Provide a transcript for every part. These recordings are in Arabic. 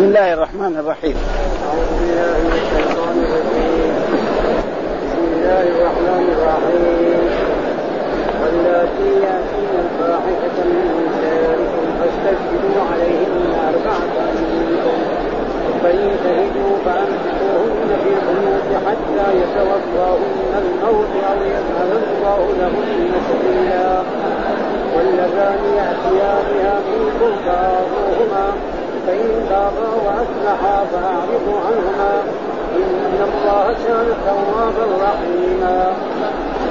بسم الله الرحمن الرحيم. أعوذ بالله من الشيطان الرجيم بسم الله الرحمن الرحيم واللاتي يأتين الفاحشة من نسائكم فاستشهدوا عليهن أربعة منكم فإن شهدوا فأمسكوهن في البيوت حتى يتوفاهن الموت أو يجعل الله لهن سبيلا واللذان يأتيانها منكم فآذوهما فإن تابا وأصلحا فأعرضوا عنهما. إن الله كان توابا رحيما.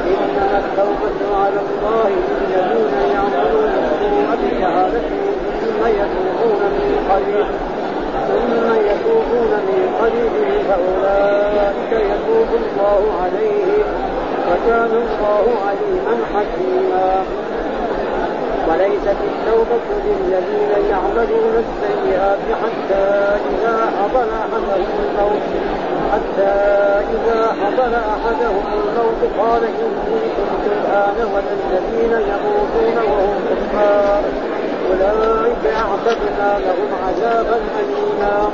إنما التوبة على الله للذين يعملون السوء بجهالة ثم يتوبون من قريب ثم يتوبون من قريب فأولئك يتوب الله عليهم وكان الله عليما حكيما. وليست التوبة للذين يعملون السيئات حتى إذا حضر أحدهم الموت. حتى إذا حضر أحدهم الموت قال إني كنت الآن ولا الذين يموتون وهم كفار. أولئك أعتدنا لهم عذابا أليما.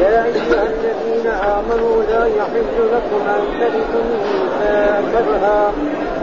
يا أيها الذين آمنوا لا يحل لكم أن ترثوا النساء كرها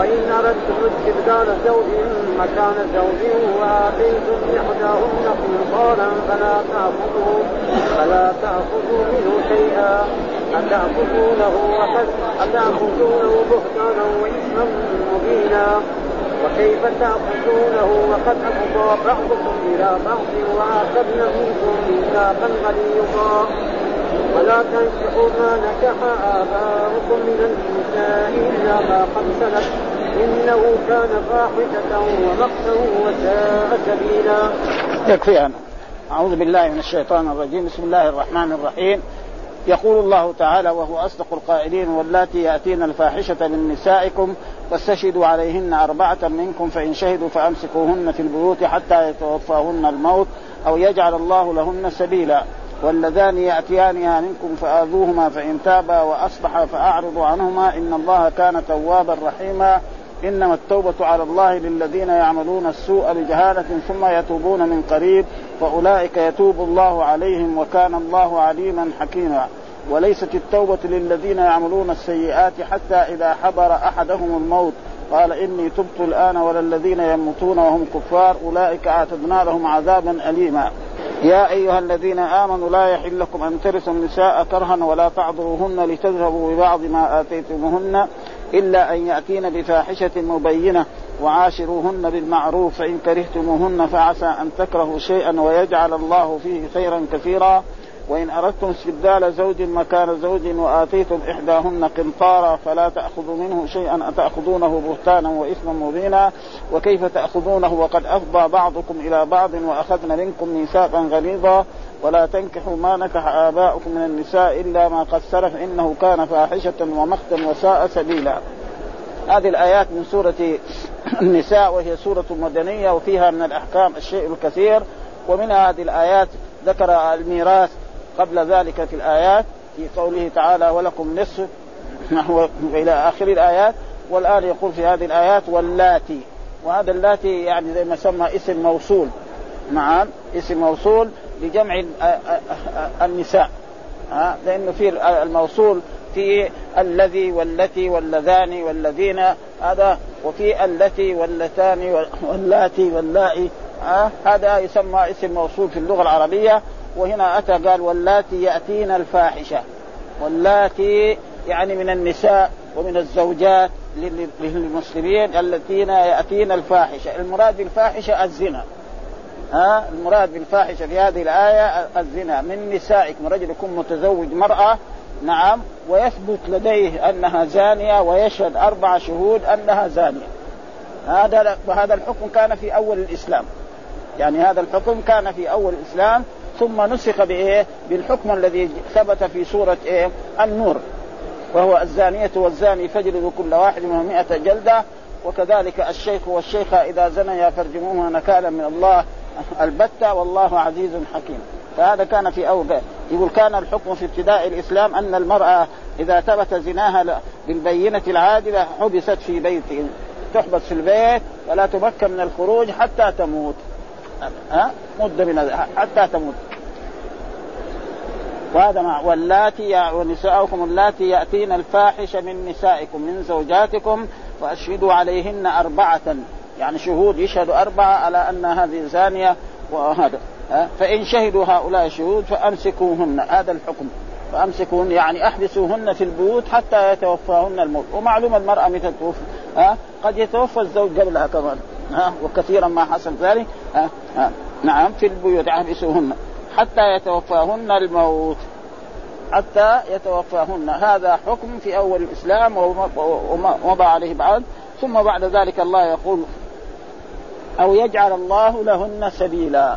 وإن أردتم استبدال زوج مكان زوج وآتيتم إحداهن قنطارا فلا تأخذوا فلا تأخذوا منه شيئا. أتأخذونه أتأخذونه بهتانا وإثما مبينا. وكيف تأخذونه وقد أفضى بعضكم إلى بعض وآخذن منكم ميثاقا غليظا. ولا تنكحوا ما نكح آباؤكم من النساء إلا ما قد سلف. إنه كان فاحشة ومقتا وساء سبيلا. يكفي أنا أعوذ بالله من الشيطان الرجيم. بسم الله الرحمن الرحيم. يقول الله تعالى وهو أصدق القائلين واللاتي يأتين الفاحشة من نسائكم فاستشهدوا عليهن أربعة منكم فإن شهدوا فأمسكوهن في البيوت حتى يتوفاهن الموت أو يجعل الله لهن سبيلا. واللذان يأتيانها منكم فآذوهما فإن تابا وأصلحا فأعرضوا عنهما إن الله كان توابا رحيما. إنما التوبة على الله للذين يعملون السوء بجهالة ثم يتوبون من قريب فأولئك يتوب الله عليهم وكان الله عليما حكيما. وليست التوبة للذين يعملون السيئات حتى إذا حضر أحدهم الموت. قال إني تبت الآن ولا الذين يموتون وهم كفار أولئك أعتدنا لهم عذابا أليما. يا أيها الذين آمنوا لا يحل لكم أن ترثوا النساء كرها ولا تعذروهن لتذهبوا ببعض ما آتيتموهن. إلا أن يأتين بفاحشة مبينة وعاشروهن بالمعروف فإن كرهتموهن فعسى أن تكرهوا شيئا ويجعل الله فيه خيرا كثيرا وإن أردتم استبدال زوج مكان زوج وآتيتم إحداهن قنطارا فلا تأخذوا منه شيئا أتأخذونه بهتانا وإثما مبينا وكيف تأخذونه وقد أفضى بعضكم إلى بعض وأخذن منكم ميثاقا غليظا ولا تنكحوا ما نكح آباؤكم من النساء إلا ما قد سلف إنه كان فاحشة ومقتا وساء سبيلا. هذه الآيات من سورة النساء وهي سورة مدنية وفيها من الأحكام الشيء الكثير. ومن هذه الآيات ذكر الميراث قبل ذلك في الآيات في قوله تعالى ولكم نصف إلى آخر الآيات والآن يقول في هذه الآيات واللاتي. وهذا اللاتي يعني زي ما سمى اسم موصول. نعم اسم موصول لجمع النساء. ها؟ لأنه في الموصول في الذي والتي واللذان والذين هذا وفي التي واللتان واللاتي واللائي. هذا يسمى اسم موصول في اللغة العربية. وهنا أتى قال واللاتي يأتين الفاحشة واللاتي يعني من النساء ومن الزوجات للمسلمين الذين يأتين الفاحشة. المراد بالفاحشة الزنا. ها؟ المراد بالفاحشة في هذه الآية الزنا. من نسائكم رجل يكون متزوج مرأة نعم ويثبت لديه أنها زانية ويشهد أربع شهود أنها زانية. هذا وهذا الحكم كان في أول الإسلام. يعني هذا الحكم كان في أول الإسلام ثم نسخ بإيه؟ بالحكم الذي ثبت في سورة إيه؟ النور. وهو الزانية والزاني فاجلدوا كل واحد منهم 100 جلدة. وكذلك الشيخ والشيخة إذا زنيا فارجموهما نكالا من الله البتة. والله عزيز حكيم. فهذا كان في أول يقول كان الحكم في ابتداء الإسلام أن المرأة إذا ثبت زناها بالبينة العادلة حبست في بيت. تحبس في البيت ولا تمكن من الخروج حتى تموت. ها مدة من حتى تموت. وهذا مع واللاتي ونساؤكم اللاتي يأتين الفاحشة من نسائكم من زوجاتكم واشهدوا عليهن أربعة. يعني شهود يشهدوا أربعة على أن هذه زانية وهذا فإن شهدوا هؤلاء الشهود فأمسكوهن هذا الحكم. فأمسكوهن يعني أحبسوهن في البيوت حتى يتوفاهن الموت. ومعلوم المرأة متى توفى ها؟ قد يتوفى الزوج قبلها كمان ها؟ وكثيرا ما حصل ذلك ها؟ نعم في البيوت أحبسوهن. حتى يتوفاهن الموت. حتى يتوفاهن. هذا حكم في أول الإسلام ومضى عليه بعد. ثم بعد ذلك الله يقول أو يجعل الله لهن سبيلا.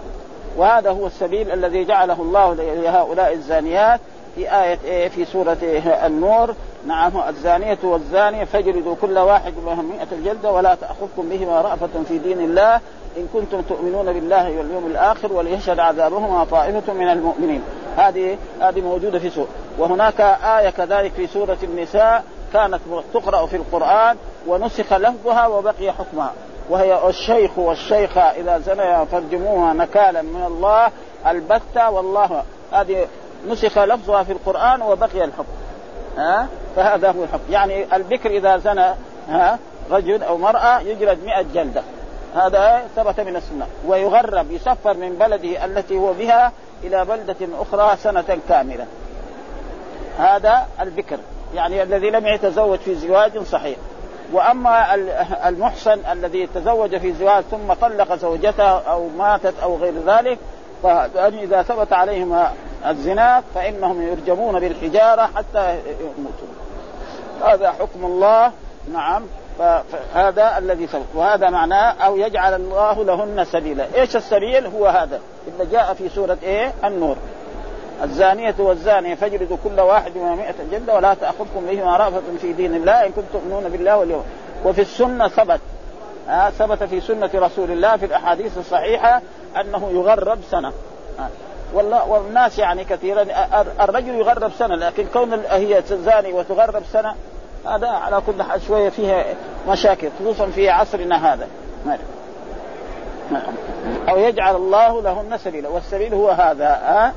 وهذا هو السبيل الذي جعله الله لهؤلاء الزانيات في آية إيه في سورة إيه النور. نعم الزانية والزانية فاجلدوا كل واحد منهم مئة الجلدة ولا تأخذكم بهما رأفة في دين الله. إن كنتم تؤمنون بالله واليوم الآخر وليشهد عذابهما طائفة من المؤمنين. هذه هذه موجودة في سورة وهناك آية كذلك في سورة النساء كانت تقرأ في القرآن ونسخ لفظها وبقي حكمها. وهي الشيخ والشيخة إذا زنيا فارجموها نكالا من الله. البتة والله. هذه نسخ لفظها في القرآن وبقي الحكم. ها؟ فهذا هو الحكم. يعني البكر إذا زنى ها؟ رجل أو مرأة يجلد مئة جلدة. هذا ثبت من السنة. ويغرب يسفر من بلده التي هو بها إلى بلدة أخرى سنة كاملة. هذا البكر. يعني الذي لم يتزوج في زواج صحيح. وأما المحسن الذي تزوج في زواج ثم طلق زوجته أو ماتت أو غير ذلك فإذا ثبت عليهم الزنا فإنهم يرجمون بالحجارة حتى يموتوا هذا حكم الله نعم. فهذا الذي ثبت وهذا معناه أو يجعل الله لهن سبيلا. إيش السبيل؟ هو هذا. اللي جاء في سورة إيه؟ النور. الزانية والزانية فاجلدوا كل واحد من مئة جلدة ولا تأخذكم بهما رأفة في دين الله إن كنتم تؤمنون بالله واليوم. وفي السنة ثبت. آه ثبت في سنة رسول الله في الأحاديث الصحيحة أنه يغرب سنة. آه والناس يعني كثيرا الرجل يغرب سنة لكن كون هي زاني وتغرب سنة هذا على كل حال شوية فيها مشاكل خصوصا في عصرنا هذا. أو يجعل الله لهن سبيلا والسبيل هو هذا آه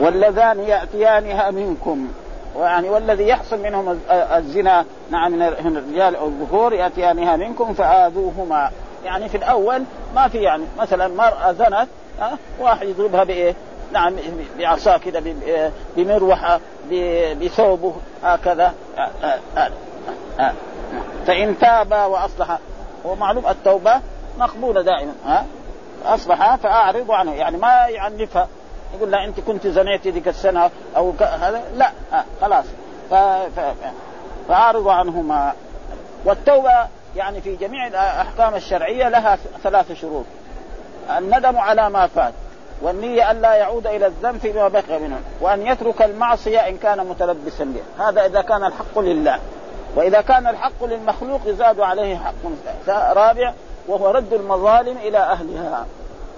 واللذان يأتيانها منكم. يعني والذي يحصل منهم الزنا نعم من الرجال أو الذكور يأتيانها منكم فآذوهما. يعني في الأول ما في يعني مثلا مرأة زنت أه؟ واحد يضربها بإيه؟ نعم بعصا كده بمروحة بثوبه هكذا. أه أه فإن تاب وأصلح ومعلوم التوبة مقبولة دائما ها؟ أصلح فأعرض عنه يعني ما يعنفها. يقول لا أنت كنت زنيتي ذيك السنة أو هذا لا آه خلاص. ف... ف... فاعرضوا عنهما. والتوبة يعني في جميع الأحكام الشرعية لها ثلاث شروط. الندم على ما فات والنية أن لا يعود إلى الذنب فيما بقي منه وأن يترك المعصية إن كان متلبسا به هذا إذا كان الحق لله. وإذا كان الحق للمخلوق يزاد عليه حق رابع وهو رد المظالم إلى أهلها.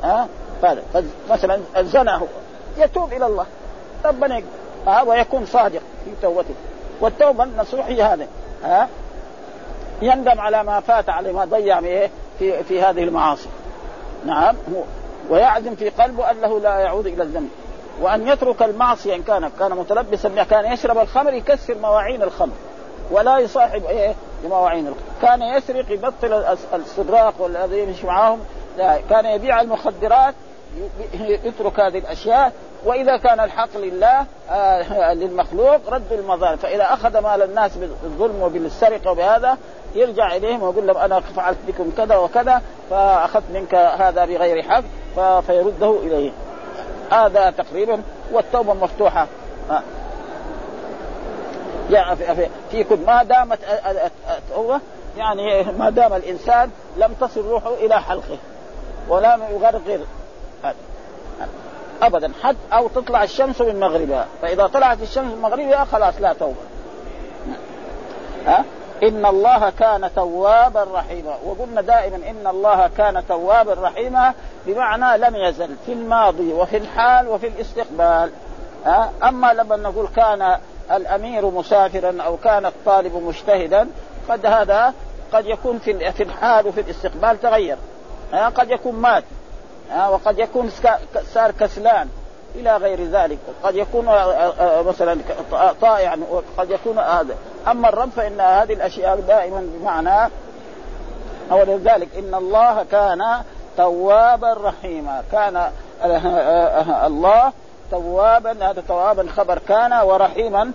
ها؟ هذا مثلا الزنا يتوب إلى الله. ربنا ها؟ ويكون صادق في توبته. والتوبة النصوح هي هذا ها؟ يندم على ما فات عليه ما ضيع في في, في هذه المعاصي. نعم هو ويعزم في قلبه أنه لا يعود إلى الذنب. وأن يترك المعصية إن كان كان متلبسا كان يشرب الخمر يكسر مواعين الخمر ولا يصاحب إيه بمواعين الخمر. كان يسرق يبطل السراق والذين يمشي معاهم لا كان يبيع المخدرات يترك هذه الأشياء. وإذا كان الحق لله آه للمخلوق رد المظالم. فإذا أخذ مال الناس بالظلم وبالسرقة وبهذا يرجع إليهم ويقول لهم أنا فعلت بكم كذا وكذا فأخذت منك هذا بغير حق فيرده اليه هذا تقريبا والتوبة مفتوحة. آه. في, كل ما دامت التوبة يعني ما دام الإنسان لم تصل روحه إلى حلقه ولا يغرغر. ابدا حتى أو تطلع الشمس من مغربها. فإذا طلعت الشمس من مغربها خلاص لا توبة. ها إن الله كان توابا رحيما. وقلنا دائما إن الله كان توابا رحيما بمعنى لم يزل في الماضي وفي الحال وفي الاستقبال. أما لما نقول كان الأمير مسافرا أو كان الطالب مجتهدا قد هذا قد يكون في في الحال وفي الاستقبال تغير. قد يكون مات. وقد يكون صار كسلان. إلى غير ذلك. قد يكون آه، آه، مثلا طائع يعني قد يكون هذا. أما الرب فإن هذه الأشياء دائما بمعنى أو لذلك إن الله كان توابا رحيما. كان آه، الله توابا هذا توابا خبر كان ورحيما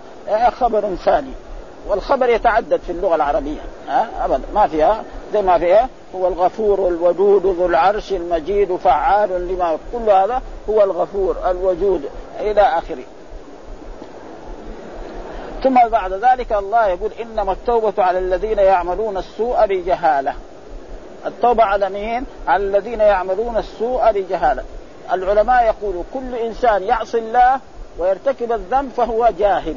خبر ثاني. والخبر يتعدد في اللغة العربية ها ابدا. ما فيها زي ما فيها هو الغفور الودود ذو العرش المجيد فعال لما كل هذا هو الغفور الوجود إلى آخره. ثم بعد ذلك الله يقول إنما التوبة على الذين يعملون السوء بجهاله التوبة على مين؟ على الذين يعملون السوء بجهاله العلماء يقولوا كل إنسان يعصي الله ويرتكب الذنب فهو جاهل.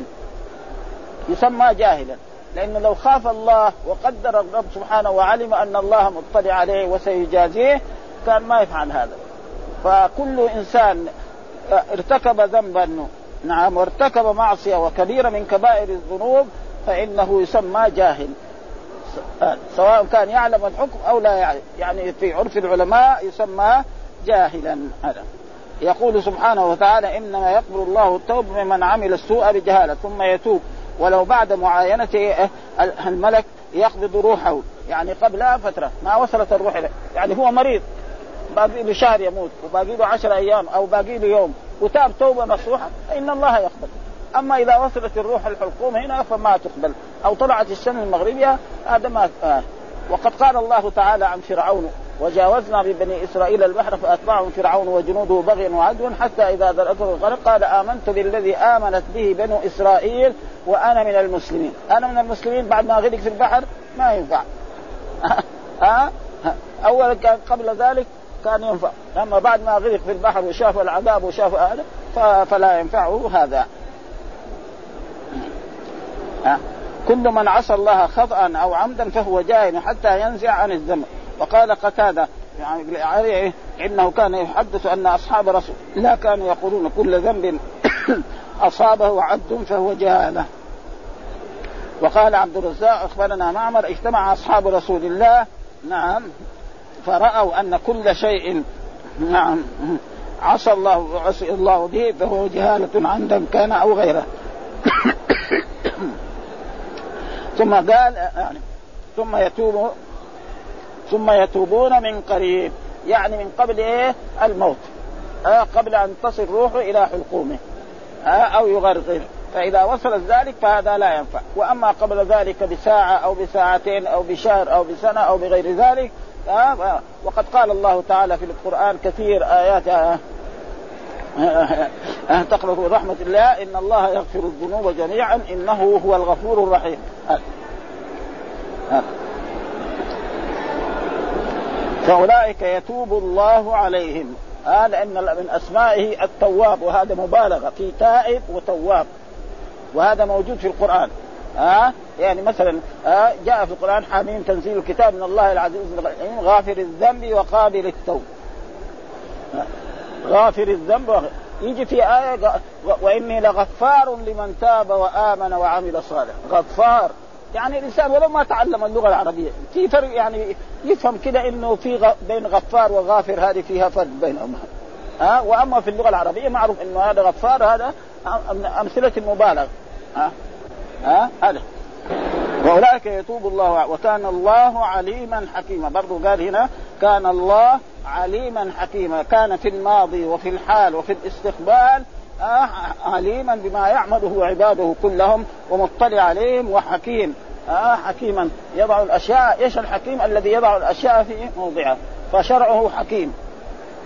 يسمى جاهلا. لأنه لو خاف الله وقدر الرب سبحانه وعلم أن الله مطلع عليه وسيجازيه كان ما يفعل هذا. فكل إنسان ارتكب ذنبا نعم وارتكب معصية وكبيرة من كبائر الذنوب فإنه يسمى جاهل. سواء كان يعلم الحكم أو لا يعلم. يعني في عرف العلماء يسمى جاهلا هذا. يقول سبحانه وتعالى إنما يقبل الله التوب ممن عمل السوء بجهالة ثم يتوب. ولو بعد معاينة الملك يقبض روحه. يعني قبلها فترة ما وصلت الروح إليه. يعني هو مريض باقي له شهر يموت وباقي له عشر أيام أو باقي له يوم وتاب توبة نصوحة فإن الله يقبل. أما إذا وصلت الروح الحلقوم هنا فما تقبل. أو طلعت الشمس المغربية هذا ما آه. وقد قال الله تعالى عن فرعون وجاوزنا ببني إسرائيل البحر فاتبعهم فرعون وجنوده بغيا وعدوا حتى إذا ذرأته الغرق قال آمنت بالذي آمنت به بنو إسرائيل وأنا من المسلمين، أنا من المسلمين بعد ما غرق في البحر؟ ما ينفع. ها؟ اولا كان قبل ذلك كان ينفع، أما بعد ما غرق في البحر وشاف العذاب وشاف هذا فلا ينفعه هذا. كل من عصى الله خطأ أو عمدا فهو جاهل حتى ينزع عن الذنب وقال قتادة يعني إنه كان يحدث أن أصحاب رسول لا كانوا يقولون كل ذنب أصابه عبد فهو جهالة. وقال عبد الرزاق أخبرنا معمر اجتمع أصحاب رسول الله نعم فرأوا أن كل شيء نعم عصى الله عصي الله به فهو جهالة عمدا كان أو غيره. ثم قال يعني ثم يتوب ثم يتوبون من قريب. يعني من قبل إيه؟ الموت. آه قبل أن تصل روحه إلى حلقومه. آه أو يغرغر. فإذا وصلت ذلك فهذا لا ينفع. وأما قبل ذلك بساعة أو بساعتين أو بشهر أو بسنة أو بغير ذلك آه وقد قال الله تعالى في القرآن كثير آيات آه آه تقرأ رحمة الله. إن الله يغفر الذنوب جميعا إنه هو الغفور الرحيم. آه. آه. فأولئك يتوب الله عليهم. آه إن من أسمائه التواب وهذا مبالغة في تائب وتواب وهذا موجود في القرآن. ها؟ آه يعني مثلا آه جاء في القرآن حاميم تنزيل الكتاب من الله العزيز الرحيم غافر الذنب وقابل التوب. غافر الذنب يجي في آية وإني لغفار لمن تاب وآمن وعمل صالح غفار. يعني الإنسان ولو ما تعلم اللغة العربية في فرق يعني يفهم كده إنه في غ... بين غفار وغافر هذه فيها فرق بينهم ها؟ وأما في اللغة العربية معروف إنه هذا غفار هذا أمثلة المبالغه ها؟ ها؟ هذا. وأولئك يتوب الله وكان الله عليما حكيما. برضو قال هنا كان الله عليما حكيما. كان في الماضي وفي الحال وفي الاستقبال عليما بما يعمله عباده كلهم ومطلع عليهم وحكيم. آه حكيما. يضع الأشياء إيش الحكيم الذي يضع الأشياء في موضعها فشرعه حكيم.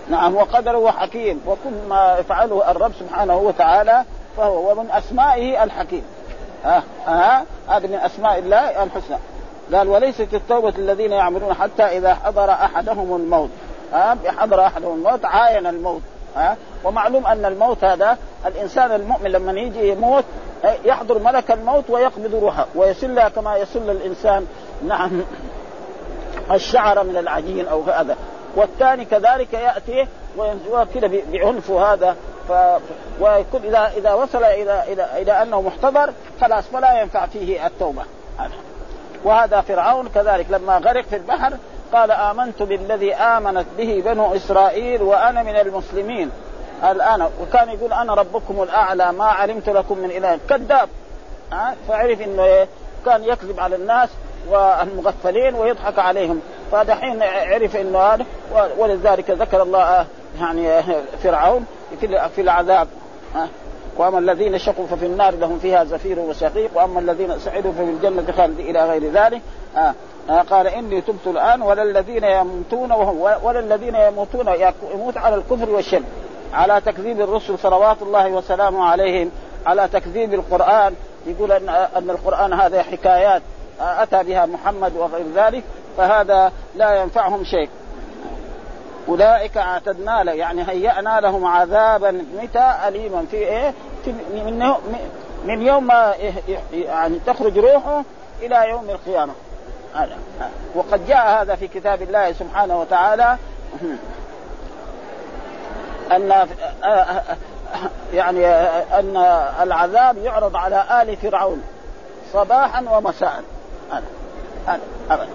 نعم وقدره حكيم. وكل ما يفعله الرب سبحانه وتعالى فهو ومن أسمائه الحكيم. ها آه آه هذا من أسماء الله الحسنى. قال وليست التوبة الذين يعملون حتى إذا حضر أحدهم الموت. آه حضر أحدهم الموت عاين الموت. ها؟ ومعلوم أن الموت هذا الإنسان المؤمن لما يجي يموت يحضر ملك الموت ويقبض روحه ويسلها كما يسل الإنسان نعم الشعر من العجين أو هذا. والثاني كذلك يأتي وكذا بعنف هذا ف ويكون اذا إذا وصل إلى إلى إلى أنه محتضر خلاص فلا ينفع فيه التوبة. وهذا فرعون كذلك لما غرق في البحر قال آمنت بالذي آمنت به بنو إسرائيل وأنا من المسلمين. الآن وكان يقول أنا ربكم الأعلى ما علمت لكم من إله. كذاب. فعرف إنه كان يكذب على الناس والمغفلين ويضحك عليهم. فدحين عرف إنه هذا ولذلك ذكر الله يعني فرعون في العذاب. وأما الذين شقوا ففي النار لهم فيها زفير وشقيق وأما الذين سعدوا ففي الجنة خالد إلى غير ذلك آه. آه قال إني تبت الآن ولا الذين يموتون وهم ولا الذين يموتون يموت على الكفر والشرك على تكذيب الرسل صلوات الله وسلامه عليهم على تكذيب القرآن يقول ان أن القرآن هذا حكايات أتى بها محمد وغير ذلك فهذا لا ينفعهم شيء أولئك أعتدنا له. يعني هيأنا لهم عذابا متى اليما. في إيه؟ من من يوم ما يعني تخرج روحه إلى يوم القيامة. هذا. وقد جاء هذا في كتاب الله سبحانه وتعالى. ان يعني أن العذاب يعرض على آل فرعون صباحا ومساء. هذا. هذا.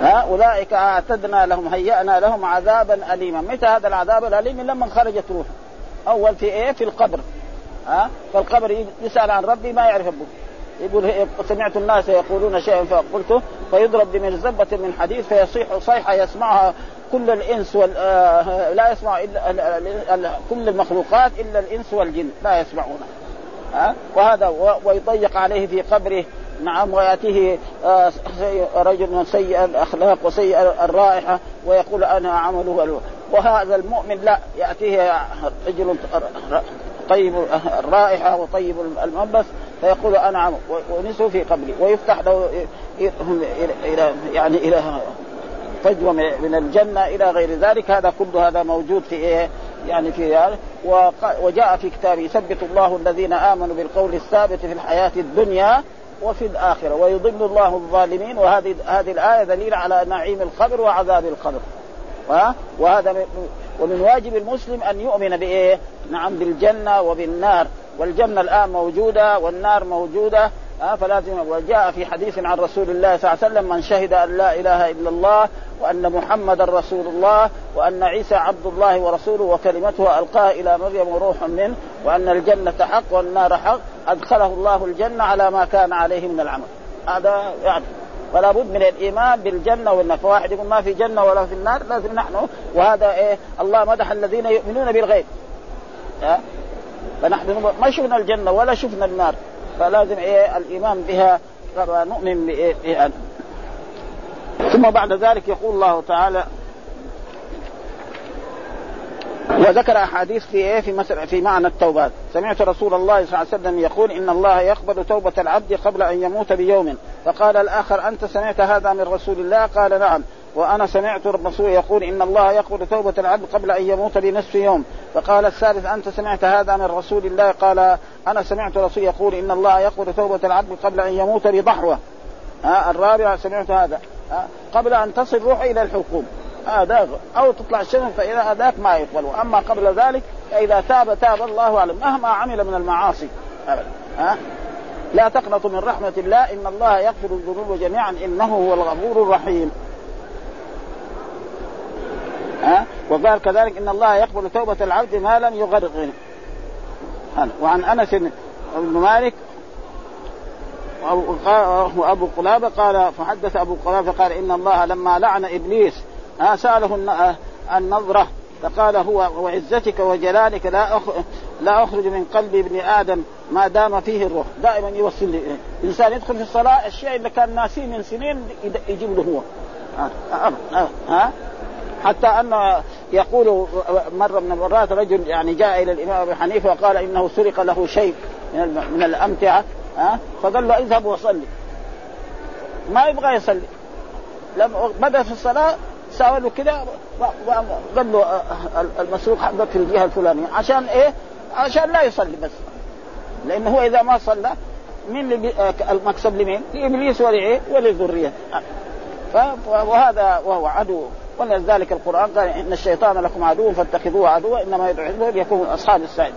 ها اولئك أعتدنا لهم هيأنا لهم عذابا اليما. متى هذا العذاب الأليم؟ لما خرجت روحه. أول في إيه؟ في القبر. ها؟ فالقبر يسأل عن ربي ما يعرف ابوه يقول سمعت الناس يقولون شيئا فقلته فيضرب بمرزبة من حديد فيصيح صيحة يسمعها كل الإنس وال آه لا يسمع إلا كل المخلوقات إلا الإنس والجن لا يسمعونها ها؟ وهذا ويضيق عليه في قبره. نعم وياتيه آه، رجل سيء الأخلاق وسيء الرائحة ويقول أنا عمله وهذا المؤمن لا يأتيه رجل طيب الرائحة وطيب الملبس فيقول أنا ونسه في قبري ويفتح له إلى يعني إلى فجوة من الجنة إلى غير ذلك هذا كل هذا موجود في إيه؟ يعني في هذا وجاء في كتابه يثبت الله الذين آمنوا بالقول الثابت في الحياة الدنيا وفي الآخرة. ويضل الله الظالمين. وهذه هذه الآية دليل على نعيم القبر وعذاب القبر. وهذا ومن واجب المسلم أن يؤمن بإيه؟ نعم بالجنة وبالنار. والجنة الآن موجودة والنار موجودة. فلازم وجاء في حديث عن رسول الله صلى الله عليه وسلم من شهد أن لا إله إلا الله وأن محمدا رسول الله وأن عيسى عبد الله ورسوله وكلمته ألقاها إلى مريم وروح منه وأن الجنة حق والنار حق أدخله الله الجنة على ما كان عليه من العمل. هذا يعني فلا بد من الإيمان بالجنة والنار. فواحد يقول ما في جنة ولا في النار لازم نحن. وهذا إيه؟ الله مدح الذين يؤمنون بالغيب. ها؟ فنحن ما شفنا الجنة ولا شفنا النار. فلازم إيه؟ الإيمان بها. نؤمن بها. ثم بعد ذلك يقول الله تعالى وذكر أحاديث في إيه؟ في مثل في معنى التوبات. سمعت رسول الله صلى الله عليه وسلم يقول إن الله يقبل توبة العبد قبل أن يموت بيوم. فقال الآخر أنت سمعت هذا من رسول الله؟ قال نعم. وأنا سمعت الرسول يقول إن الله يقبل توبة العبد قبل أن يموت بنصف يوم. فقال الثالث أنت سمعت هذا من رسول الله؟ قال أنا سمعت الرسول يقول إن الله يقبل توبة العبد قبل أن يموت بضحوة. ها الرابع سمعت هذا. قبل أن تصل روح إلى الحكوم هذا أو تطلع الشمس فإذا هذاك ما يقبل. اما قبل ذلك فإذا تاب تاب الله اعلم مهما عمل من المعاصي. ابدا. ها؟ لا تقنطوا من رحمة الله. إن الله يغفر الذنوب جميعا. إنه هو الغفور الرحيم. ها؟ وقال كذلك إن الله يقبل توبة العبد ما لم يغرق وعن أنس بن مالك وأبو قلابة قال فحدث أبو قلابة قال إن الله لما لعن إبليس ها سأله النظرة فقال هو وعزتك وجلالك لا لا أخرج من قلب ابن آدم ما دام فيه الروح. دائما يوصل لي. الانسان يدخل في الصلاة الشيء اللي كان ناسيه من سنين يجيب له هو. ها, ها حتى أن يقول مرة من المرات رجل يعني جاء إلى الإمام أبي حنيفة وقال إنه سرق له شيء من من الأمتعة. ها فقال له اذهب وصلي. ما يبغى يصلي. لما بدأ في الصلاة ساوى له كذا قال له المسروق حقك في الجهة الفلانية. عشان إيه؟ عشان لا يصلي بس. لأنه هو إذا ما صلى مين اللي المكسب لمين؟ لإبليس ولعيه ولذريته وهذا وهو عدو. ولذلك القرآن قال إن الشيطان لكم عدو فاتخذوه عدوا إنما يدعو حزبه ليكون أصحاب السعيد.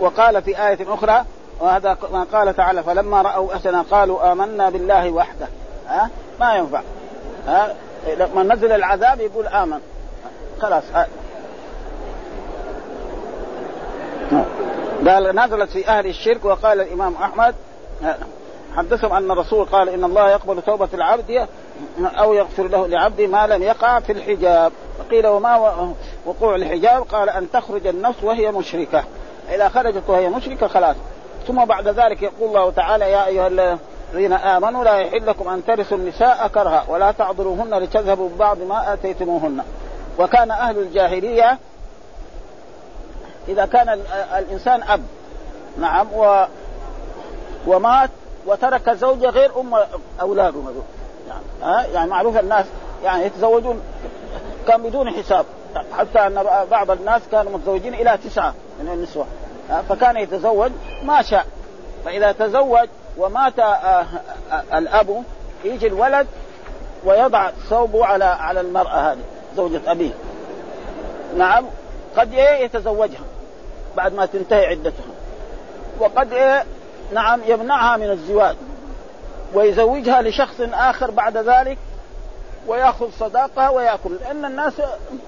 وقال في آية أخرى وهذا ما قال تعالى فلما رأوا أسنا قالوا آمنا بالله وحده. ها؟ ما ينفع. ها؟ لما نزل العذاب يقول آمن. خلاص ها. قال نزلت في أهل الشرك وقال الإمام أحمد حدثهم أن الرسول قال إن الله يقبل توبة العبد أو يغفر له لعبده ما لم يقع في الحجاب. قيل وما وقوع الحجاب؟ قال أن تخرج النفس وهي مشركة. إذا خرجت وهي مشركة خلاص. ثم بعد ذلك يقول الله تعالى يا أيها الذين آمنوا لا يحل لكم أن ترثوا النساء كرها ولا تعضلوهن لتذهبوا ببعض ما آتيتموهن. وكان أهل الجاهلية إذا كان الإنسان أب نعم و ومات وترك زوجة غير أم أولاده. يعني, ها؟ يعني معروف الناس يعني يتزوجون كان بدون حساب حتى أن بعض الناس كانوا متزوجين إلى تسعة من النسوة فكان يتزوج ما شاء. فإذا تزوج ومات آه، آه، الأب يجي الولد ويضع ثوبه على على المرأة هذه زوجة أبيه. نعم قد إيه يتزوجها بعد ما تنتهي عدتها. وقد إيه نعم يمنعها من الزواج ويزوجها لشخص آخر بعد ذلك ويأخذ صداقها ويأكل. لأن الناس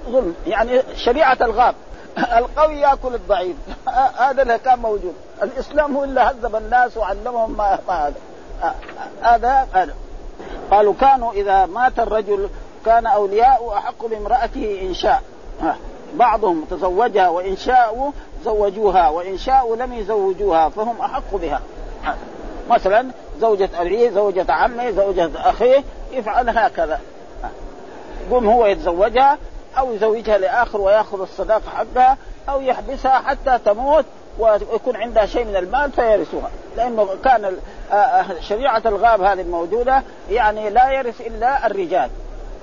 ظلم يعني شريعة الغاب. القوي ياكل الضعيف. هذا اللي كان موجود. الإسلام هو اللي هذب الناس وعلمهم ما, هذا. هذا هذا قالوا كانوا إذا مات الرجل كان أولياء أحق بامرأته إن شاء. بعضهم تزوجها وإن شاءوا زوجوها وإن شاءوا لم يزوجوها فهم أحق بها. مثلا زوجة أبيه زوجة عمه زوجة أخيه يفعل هكذا. قم هو يتزوجها أو يزوجها لآخر ويأخذ الصداقة حقها أو يحبسها حتى تموت ويكون عندها شيء من المال فيرثها. لأنه كان شريعة الغاب هذه الموجودة يعني لا يرث إلا الرجال.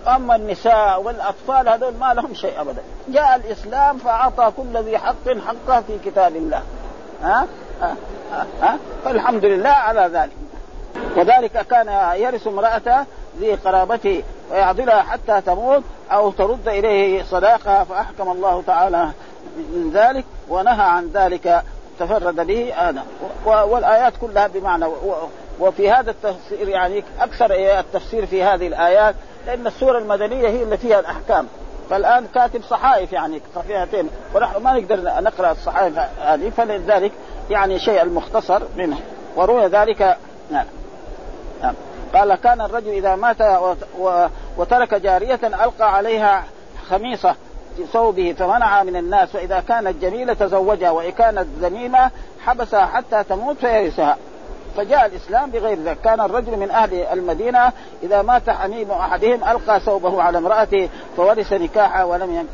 أما النساء والأطفال هذول ما لهم شيء ابدا. جاء الإسلام فأعطى كل ذي حق حقه في كتاب الله. ها؟ ها, ها؟ فالحمد لله على ذلك. وذلك كان يرث امرأته ذي قرابته ويعضلها حتى تموت أو ترد إليه صداقها فأحكم الله تعالى من ذلك ونهى عن ذلك. تفرد به آدم. والآيات كلها بمعنى وفي هذا التفسير يعني أكثر التفسير في هذه الآيات لأن السورة المدنية هي اللي فيها الأحكام. فالآن كاتب صحائف يعني صحيفتين ونحن ما نقدر نقرأ الصحائف هذه فلذلك يعني شيء المختصر منه. وروي ذلك نعم. نعم. قال كان الرجل إذا مات وترك جارية ألقى عليها خميصة في ثوبه فمنعها من الناس وإذا كانت جميلة تزوجها وإن كانت ذميمة حبسها حتى تموت فيرثها. فجاء الإسلام بغير ذلك، كان الرجل من أهل المدينة إذا مات حميم أحدهم ألقى ثوبه على امرأته فورث نكاحها ولم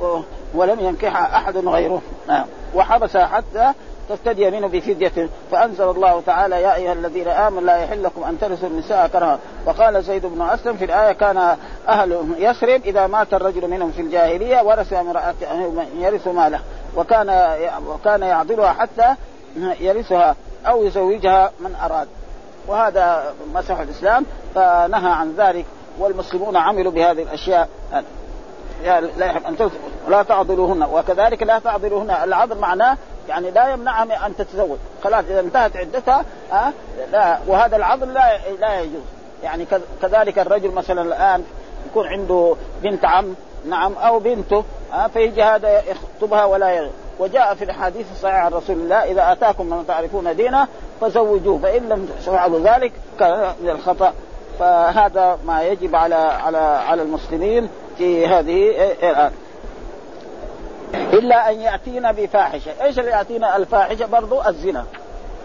ولم ينكحها أحد غيره، نعم. وحبسها حتى تفتدي منه بفدية. فأنزل الله تعالى يا أيها الذين آمنوا لا يحل لكم أن ترثوا النساء كرها. وقال زيد بن أسلم في الآية كان أهل يثرب إذا مات الرجل منهم في الجاهلية ورث امرأة يرث ماله. وكان وكان يعضلها حتى يرثها أو يزوجها من أراد. وهذا مسح الإسلام فنهى عن ذلك والمسلمون عملوا بهذه الأشياء. لا يحب أن لا تعضلوهن وكذلك لا تعضلوهن. العضل معناه يعني لا يمنعها أن تتزوج. خلاص إذا انتهت عدتها أه لا وهذا العضل لا لا يجوز. يعني كذلك الرجل مثلا الآن يكون عنده بنت عم نعم أو بنته أه فيجي هذا يخطبها ولا يغير. وجاء في الحديث الصحيح عن رسول الله إذا أتاكم من تعرفون دينه فزوجوه. فإن لم تفعلوا ذلك كان من الخطأ. فهذا ما يجب على على على المسلمين في هذه الآن. إلا أن يأتينا بفاحشة، إيش اللي يأتينا؟ الفاحشة؟ برضو الزنا.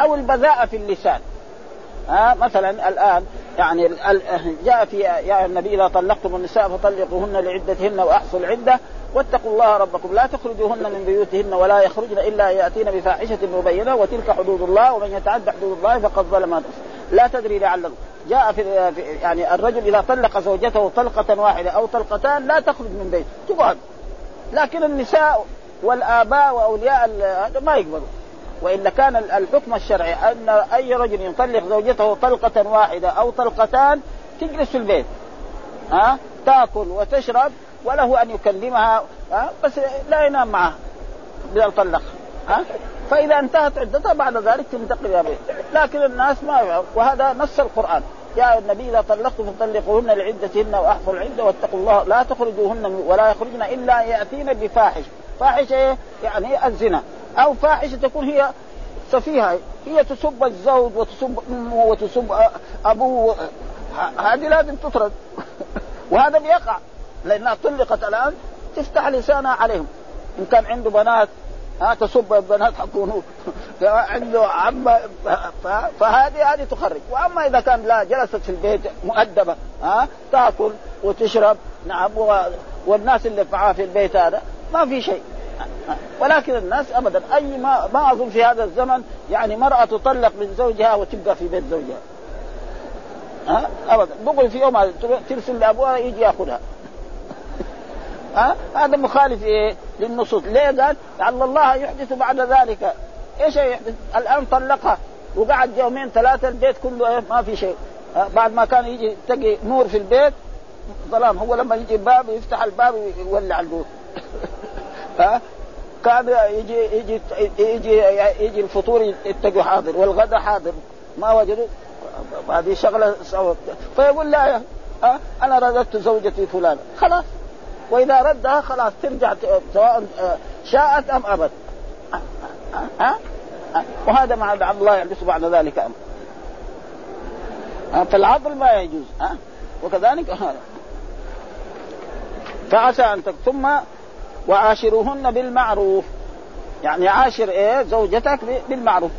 أو البذاءه في اللسان. ها مثلا الآن يعني جاء في يا النبي إذا طلقتم النساء فطلقوهن لعدتهن وأحصوا العدة واتقوا الله ربكم. لا تخرجوهن من بيوتهن ولا يخرجن إلا ياتين بفاحشة مبينة وتلك حدود الله ومن يتعد حدود الله فقد ظلم لا تدري لعل جاء في يعني الرجل إذا طلق زوجته طلقة واحدة أو طلقتان لا تخرج من بيته تقعد. لكن النساء والآباء وأولياء ما يقبلوا. وإلا كان الحكم الشرعي أن أي رجل يطلق زوجته طلقة واحدة أو طلقتان تجلس في البيت. ها؟ تأكل وتشرب وله أن يكلمها ها؟ بس لا ينام معها إذا طلقها ها؟ فإذا انتهت عدتها بعد ذلك تنتقل إلى بيت لكن الناس ما وهذا نص القرآن. يا النبي اذا طلقتم فطلقوهن لعدتهن وأحفظوا العدة واتقوا الله. لا تخرجوهن ولا يخرجن إلا يأتين بفاحش فاحشة إيه؟ يعني الزنا. أو فاحشة تكون هي سفيهة. هي تسب الزوج وتسب أمه وتسب أبوه. هذه لازم تطرد وهذا بيقع. لأنها طلقت الآن. تفتح لسانها عليهم. إن كان عنده بنات ها تسب البنات حكونه عنده عم فهذه هذه تخرج. وأما إذا كان لا جلست في البيت مؤدبة ها تأكل وتشرب نعم والناس اللي معاه في البيت هذا ما في شيء. ولكن الناس ابدا أي ما ما أظن في هذا الزمن يعني مرأة تطلق من زوجها وتبقى في بيت زوجها. ها ابدا. دغري في يوم ترسل لأبوها يجي يأخذها. ها؟ هذا مخالف إيه؟ للنصوص. ليه قال؟ لعل الله يحدث بعد ذلك. إيش يحدث؟ الآن طلقها. وقعد يومين ثلاثة البيت كله إيه؟ ما في شيء. بعد ما كان يجي تجي نور في البيت ظلام. هو لما يجي الباب يفتح الباب ويولع النور ها؟ كان يجي يجي يجي يجي الفطور يتقوا حاضر والغداء حاضر. ما وجدوا هذه شغلة سوت فيقول لا ها؟ أنا رددت زوجتي فلان خلاص. وإذا ردها خلاص ترجع سواء شاءت أم أبت. ها؟ وهذا مع الله يحدث بعد ذلك. أمر فالعضل ما يجوز. ها؟ وكذلك هذا فعسى أن ثم وعاشروهن بالمعروف. يعني عاشر إيه؟ زوجتك بالمعروف؟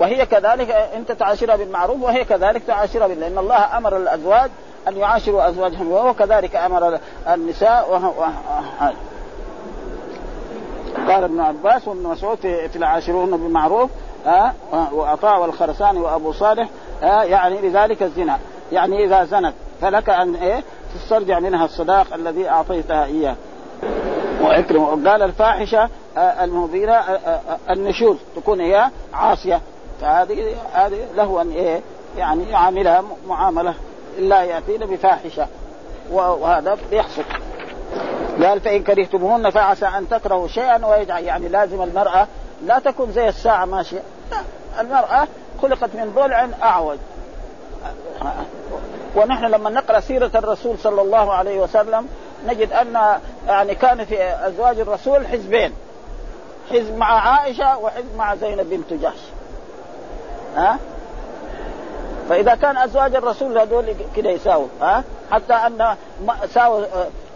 وهي كذلك أنت تعاشرها بالمعروف وهي كذلك تعاشرها بالله لأن الله أمر الأزواج أن يعاشروا أزواجهم وهو كذلك أمر النساء وهو قال ابن عباس وابن مسعود في, العاشرون بالمعروف ها والخرساني وأبو صالح يعني لذلك الزنا. يعني إذا زنت فلك أن إيه؟ تسترجع منها الصداق الذي أعطيتها إياه. واكرم وقال الفاحشة آه، المبينه آه، آه، النشوز تكون هي عاصية. فهذه هذه له أن إيه؟ يعني يعاملها معاملة. الا ياتينا بفاحشة. وهذا بيحصل قال فإن كرهتموهن فعسى أن تكرهوا شيئا ويجعل يعني لازم المرأة لا تكون زي الساعة ماشيه لا المرأة خلقت من ضلع أعوج. ونحن لما نقرأ سيرة الرسول صلى الله عليه وسلم نجد أن يعني كان في أزواج الرسول حزبين. حزب مع عائشة وحزب مع زينب بنت جحش. ها؟ فإذا كان أزواج الرسول هذول كده يساووا ها؟ حتى أن ساووا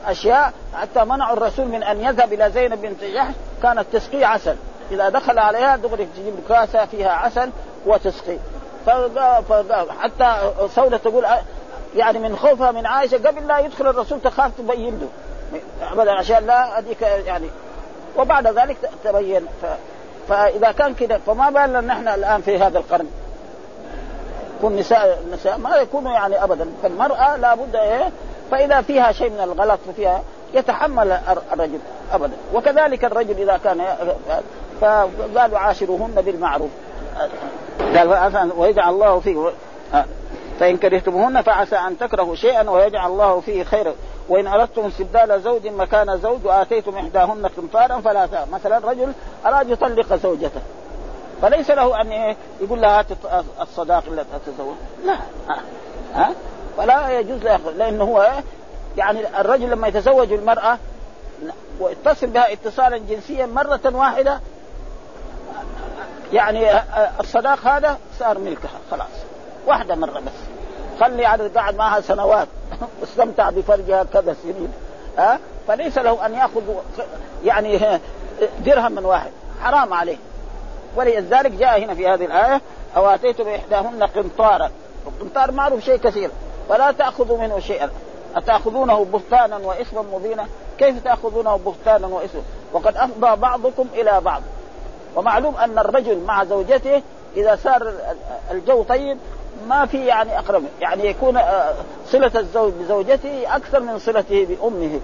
أشياء حتى منعوا الرسول من أن يذهب إلى زينب بنت جحش كانت تسقي عسل. إذا دخل عليها دغري تجيب كاسة فيها عسل وتسقي. حتى سودة تقول يعني من خوفها من عائشة قبل لا يدخل الرسول تخاف تبين له. أبدا عشان لا هذيك يعني وبعد ذلك تبين. ف... فإذا كان كذا فما بالنا نحن الآن في هذا القرن. يكون نساء النساء ما يكونوا يعني ابدا. فالمرأة لابد إيه؟ فإذا فيها شيء من الغلط فيها يتحمل الرجل ابدا. وكذلك الرجل إذا كان فقالوا عاشروهن بالمعروف. قال ويجعل الله فيه فإن كرهتموهن فعسى أن تكرهوا شيئا ويجعل الله فيه خيرا وإن أردتم استبدال زوج مكان زوج وآتيتم إحداهن قنطارا فلا تا. مثلا رجل أراد يطلق زوجته. فليس له أن إيه يقول لها الصداق التي تتزوج لا. ها؟ فلا يجوز له لأنه هو إيه؟ يعني الرجل لما يتزوج المرأة واتصل بها اتصالا جنسيا مرة واحدة يعني الصداق هذا صار ملكها خلاص. واحدة مرة بس. خلي عدد قاعد معها سنوات. واستمتع بفرجها كذا سنين. ها؟ فليس له أن يأخذ يعني درهم من واحد. حرام عليه. ولذلك جاء هنا في هذه الآية أو اتيتم إحداهن قنطارا. القنطار معروف شيء كثير فلا تأخذوا منه شيئا. أتأخذونه بهتانا وإثما مبينا؟ كيف تأخذونه بهتانا وإثما؟ وقد أفضى بعضكم إلى بعض. ومعلوم أن الرجل مع زوجته إذا صار الجو طيب ما في يعني أقرب. يعني يكون آه، صلة الزوج بزوجته أكثر من صلته بأمه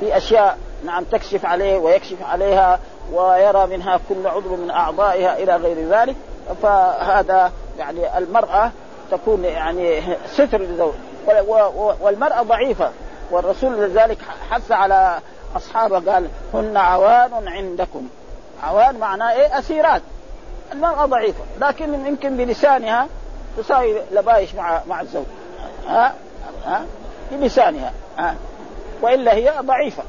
في أشياء نعم تكشف عليه ويكشف عليها ويرى منها كل عضو من أعضائها إلى غير ذلك. فهذا يعني المرأة تكون يعني ستر لزوج والمرأة ضعيفة. والرسول لذلك حث على أصحابه قال هن عوان عندكم. عوان معناه إيه؟ أسيرات. المرأة ضعيفة لكن يمكن بلسانها تساوي لبايش مع مع الزوج. ها؟ ها؟ بلسانها ها؟ وإلا هي ضعيفة.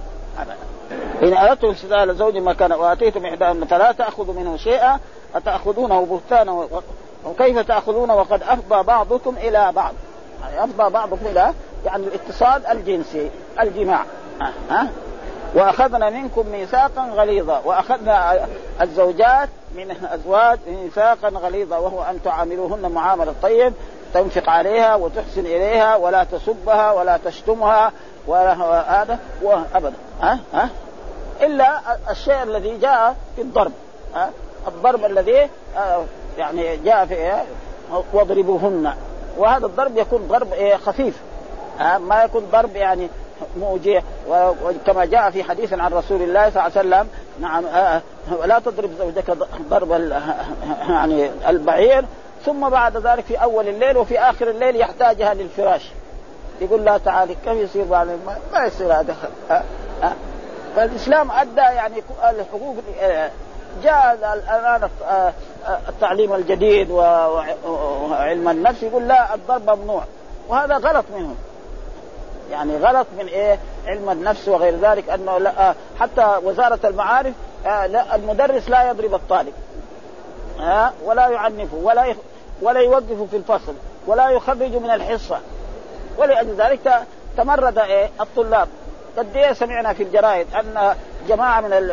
إن أردتم استدلال زوج مكان وآتيتم إحداهن فلا تأخذوا منه شيئا أتأخذونه بهتانا وكيف تأخذونه؟ وقد أفضى بعضكم إلى بعض. يعني أفضى بعضكم إلى يعني الاتصال الجنسي الجماع. ها؟ وأخذنا منكم ميثاقا غليظا وأخذنا الزوجات من الأزواج ميثاقا غليظا وهو أن تعاملوهن معاملة طيب تنفق عليها وتحسن إليها ولا تسبها ولا تشتمها ولا هذا ابدا ها؟ ها؟ إلا الشيء الذي جاء في الضرب. ها؟ الضرب الذي آه، يعني جاء في واضربوهن. وهذا الضرب يكون ضرب إيه، خفيف. ما يكون ضرب يعني موجع وكما جاء في حديث عن رسول الله صلى الله عليه وسلم نعم آه، لا تضرب زوجك ضرب يعني البعير ثم بعد ذلك في أول الليل وفي آخر الليل يحتاجها للفراش. يقول لا تعالي كيف يصير ما يصير هذا؟ فالإسلام أدى يعني الحقوق آه، جاء الآن آه، التعليم الجديد وعلم النفس يقول لا الضرب ممنوع. وهذا غلط منهم. يعني غلط من إيه؟ علم النفس وغير ذلك أنه لا حتى وزارة المعارف آه لا المدرس لا يضرب الطالب آه ولا يعنفه ولا ولا يوقفه في الفصل ولا يخرج من الحصة. ولأجل ذلك تمرد إيه؟ الطلاب. قد إيه سمعنا في الجرائد أن جماعة من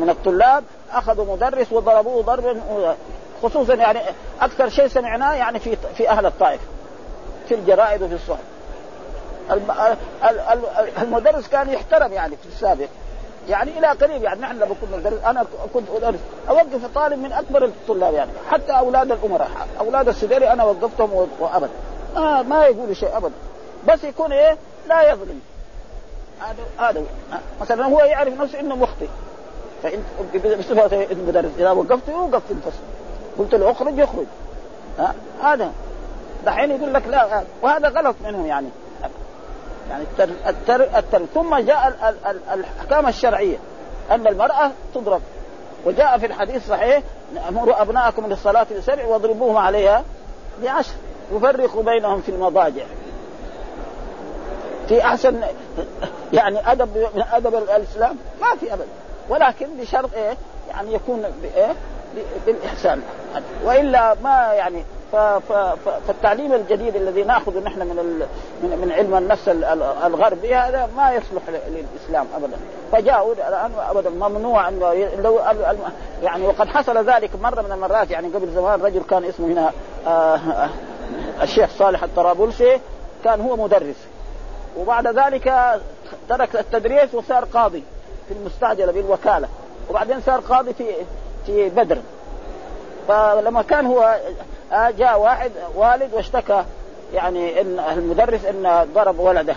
من الطلاب أخذوا مدرس وضربوه ضربا خصوصا يعني أكثر شيء سمعناه يعني في في أهل الطائف في الجرائد وفي الصحف. المدرس كان يحترم يعني في السابق. يعني إلى قريب يعني نحن لما كنا ندرس أنا كنت أدرس. أوقف الطالب من أكبر الطلاب يعني. حتى أولاد الأمراء. أولاد السديري أنا وقفتهم وابدا آه ما يقولوا شيء ابدا بس يكون إيه؟ لا يظلم. هذا هذا مثلا هو يعرف نفسه إنه مخطئ. فانت بصفة المدرس إذا وقفت يوقف في الفصل. قلت له اخرج يخرج. هذا. دحين يقول لك لا. وهذا غلط منهم يعني. يعني التر التر التر ثم جاء الأحكام الشرعية أن المرأة تضرب. وجاء في الحديث صحيح امروا أبناءكم للصلاة بسبع واضربوهم عليها بعشر. وفرقوا بينهم في المضاجع. في احسن يعني ادب من أدب الإسلام ما في ابدا ولكن بشرط إيه؟ يعني يكون بايه بالإحسان. وإلا ما يعني فالتعليم الجديد الذي ناخذه نحن من من, علم النفس الغربي هذا ما يصلح للإسلام ابدا. فجاءوا الآن ابدا ممنوع ان لو يعني وقد حصل ذلك مرة من المرات يعني قبل زمان رجل كان اسمه هنا آه، الشيخ صالح الطرابلسي كان هو مدرس. وبعد ذلك ترك التدريس وصار قاضي في المستعجلة بالوكاله وبعدين صار قاضي في في بدر. فلما كان هو جاء واحد والد واشتكى يعني إن المدرس إن ضرب ولده.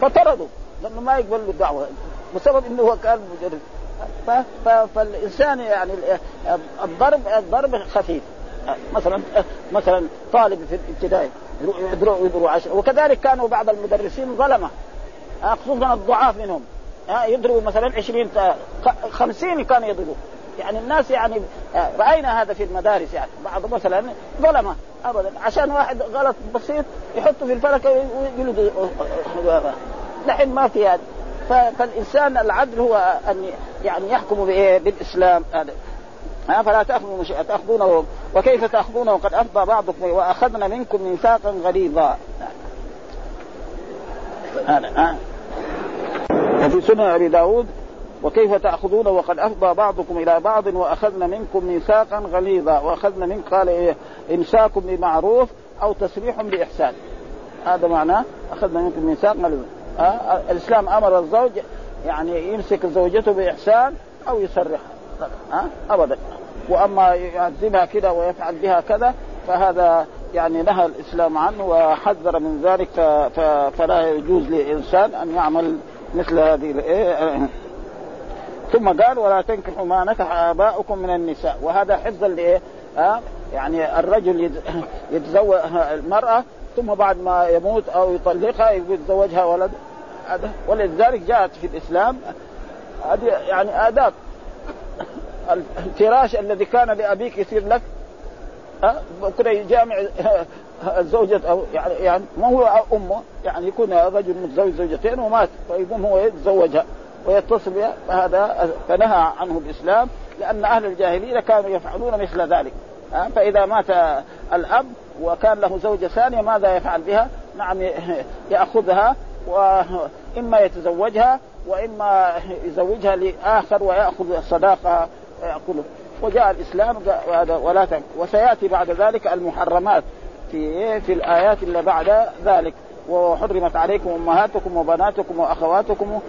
فطردوا لأنه ما يقبل له الدعوة بسبب إنه هو كان مدرس فالإنسان يعني الضرب الضرب خفيف. مثلا مثلا طالب في الابتدائي يضرب يضرب عشرة وكذلك كانوا بعض المدرسين ظلمة. خصوصا الضعاف منهم. يضربوا مثلا 20 50 كانوا يضربوا. يعني الناس يعني آه، رأينا هذا في المدارس يعني. بعض مثلا ظلمه ابدا عشان واحد غلط بسيط يحطه في الفلكه ويجلد دحين ما في هذا. فالإنسان العدل هو أن يعني يحكم بإيه؟ بالإسلام. هذا. ها فلا تأخذوا تأخذونه. وكيف تأخذونه؟ وقد أفضى بعضكم وأخذنا منكم ميثاقا غليظا. هذا وفي سنن أبي داود وكيف تأخذون وقد أفضى بعضكم إلى بعض وأخذنا منكم ميثاقا غليظا وأخذنا منك قال إيه؟ إمساك بمعروف أو تسريح بإحسان. هذا معناه أخذنا منكم ميثاق غليظا آه الإسلام أمر الزوج يعني يمسك زوجته بإحسان أو يسرحها آه أبدا. وأما يعذبها كذا ويفعل بها كذا فهذا يعني نهى الإسلام عنه وحذر من ذلك فلا يجوز لإنسان أن يعمل مثل هذه ثم قال ولا تنكحوا ما نكح آباؤكم من النساء. وهذا حفظا لإيه؟ ها يعني الرجل يتزوج المرأة ثم بعد ما يموت أو يطلقها يتزوجها ولد. ولذلك جاءت في الإسلام هذه يعني آداب. الفراش الذي كان لأبيك يصير لك بكرة يجامع الزوجة أو يعني, يعني ما هو أمه يعني يكون رجل متزوج زوجتين ومات فيقوم هو يتزوجها. ويتصل بها فهذا فنهى عنه الإسلام لأن أهل الجاهلية كانوا يفعلون مثل ذلك. فإذا مات الأب وكان له زوجة ثانية ماذا يفعل بها؟ نعم يأخذها وإما يتزوجها وإما يزوجها لآخر ويأخذ الصداقه ياكله وجاء الإسلام ولا تنك وسيأتي بعد ذلك المحرمات في في الآيات اللي بعد ذلك. وحرمت عليكم أمهاتكم وبناتكم وأخواتكم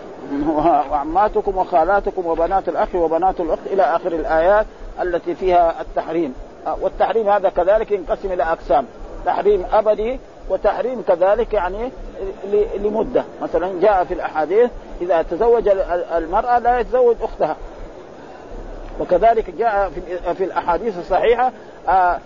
وعماتكم وخالاتكم وبنات الأخ وبنات الأخت إلى آخر الآيات التي فيها التحريم. والتحريم هذا كذلك ينقسم إلى أقسام. تحريم أبدي وتحريم كذلك يعني لمدة. مثلا جاء في الأحاديث إذا تزوج المرأة لا يتزوج أختها. وكذلك جاء في الأحاديث الصحيحة آه، آه،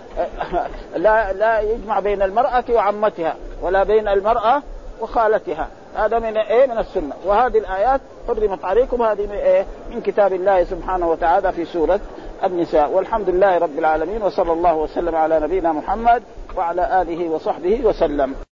لا لا يجمع بين المرأة وعمتها ولا بين المرأة وخالتها. هذا من إيه؟ من السنة. وهذه الآيات حرمت عليكم. هذه من إيه؟ من كتاب الله سبحانه وتعالى في سورة النساء. والحمد لله رب العالمين وصلى الله وسلم على نبينا محمد وعلى آله وصحبه وسلم.